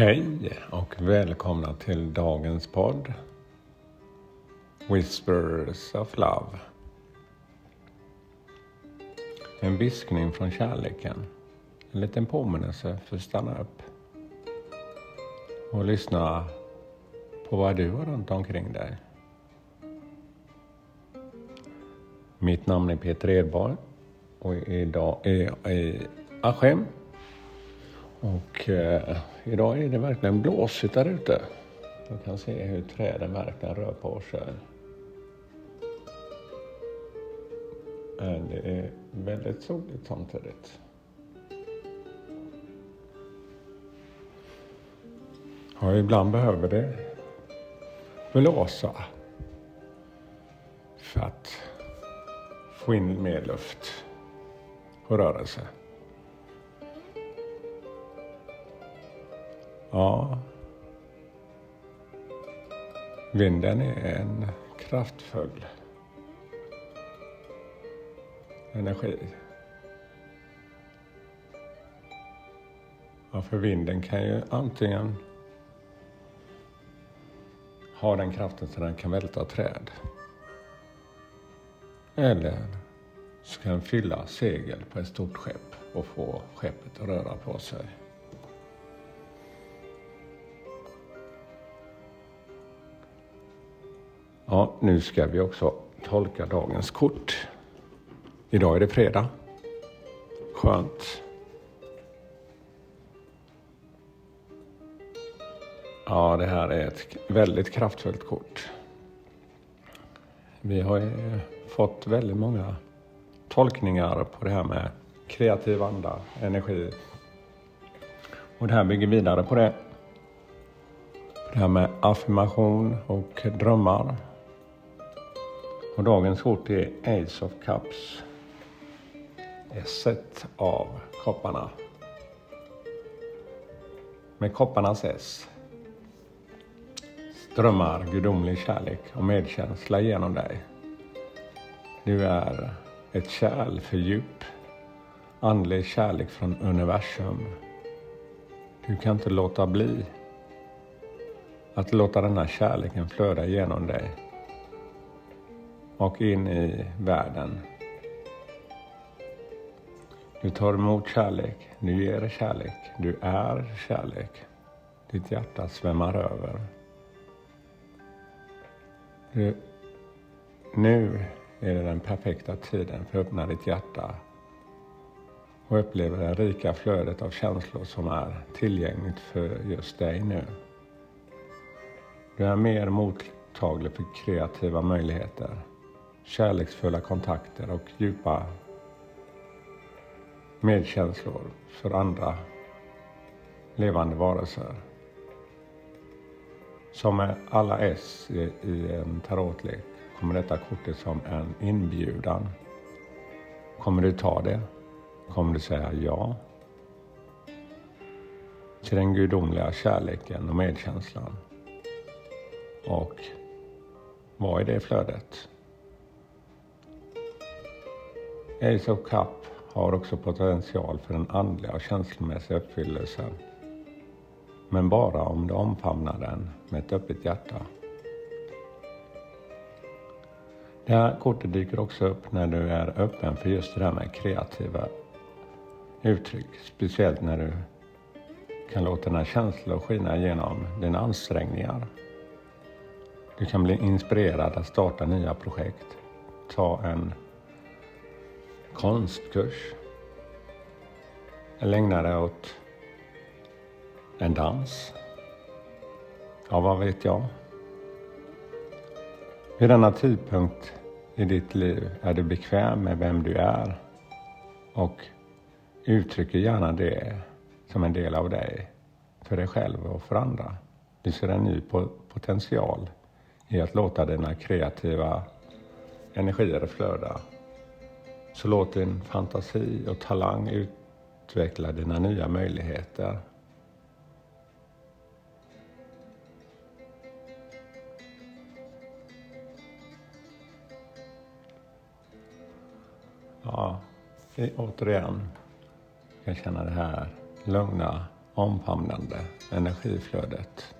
Hej och välkomna till dagens podd Whispers of Love. En viskning från kärleken. En liten påminnelse för att stanna upp och lyssna på vad du har runt omkring dig. Mitt namn är Peter Edborg och idag är jag i Askim och eh, idag är det verkligen blåsigt där ute. Man kan se hur träden verkligen rör på sig. Men det är väldigt soligt samtidigt. Ja, ibland behöver det blåsa för att få in mer luft och rörelse. Ja. Vinden är en kraftfull energi. Ja, för vinden kan ju antingen ha den kraften så den kan välta träd. Eller så kan den fylla segel på ett stort skepp och få skeppet att röra på sig. Ja, nu ska vi också tolka dagens kort. Idag är det fredag. Skönt. Ja, det här är ett väldigt kraftfullt kort. Vi har fått väldigt många tolkningar på det här med kreativ anda, energi. Och det här bygger vidare på det. Det här med affirmation och drömmar. Och dagens kort är Ace of Cups. Esset av kopparna. Med kopparnas S strömmar gudomlig kärlek och medkänsla genom dig. Du är ett kärl för djup, andlig kärlek från universum. Du kan inte låta bli att låta denna kärleken flöda genom dig och in i världen. Du tar emot kärlek, du ger kärlek, du är kärlek. Ditt hjärta svämmar över. Du, nu är det den perfekta tiden för att öppna ditt hjärta och uppleva det rika flödet av känslor som är tillgängligt för just dig nu. Du är mer mottaglig för kreativa möjligheter kärleksfulla kontakter och djupa medkänslor för andra levande varelser. Som med alla S i en tarotlek kommer detta kortet som en inbjudan. Kommer du ta det? Kommer du säga ja? Till den gudomliga kärleken och medkänslan. Och vad är det flödet? Ace of Cup har också potential för den andliga och känslomässiga uppfyllelsen. Men bara om du omfamnar den med ett öppet hjärta. Det här kortet dyker också upp när du är öppen för just det där med kreativa uttryck. Speciellt när du kan låta dina känslor skina genom dina ansträngningar. Du kan bli inspirerad att starta nya projekt. Ta en konstkurs. Eller ägna dig åt en dans. Ja, vad vet jag? Vid denna tidpunkt i ditt liv är du bekväm med vem du är och uttrycker gärna det som en del av dig för dig själv och för andra. Du ser en ny potential i att låta dina kreativa energier flöda så låt din fantasi och talang utveckla dina nya möjligheter. Ja, återigen. Jag kan känna det här lugna omfamnande energiflödet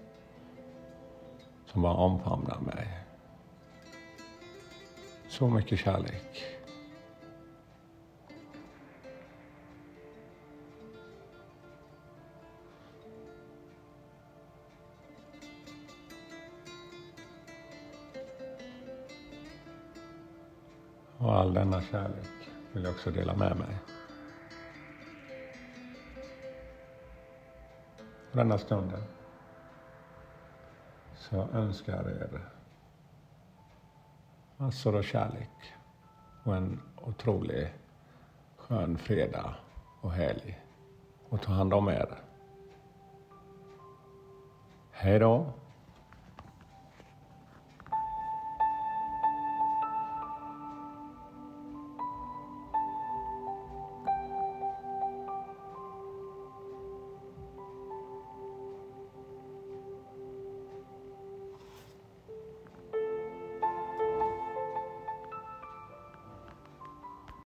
som bara omfamnar mig. Så mycket kärlek. Och all denna kärlek vill jag också dela med mig. Denna stunden så önskar jag er massor av kärlek och en otrolig skön fredag och helg. Och ta hand om er. Hej då!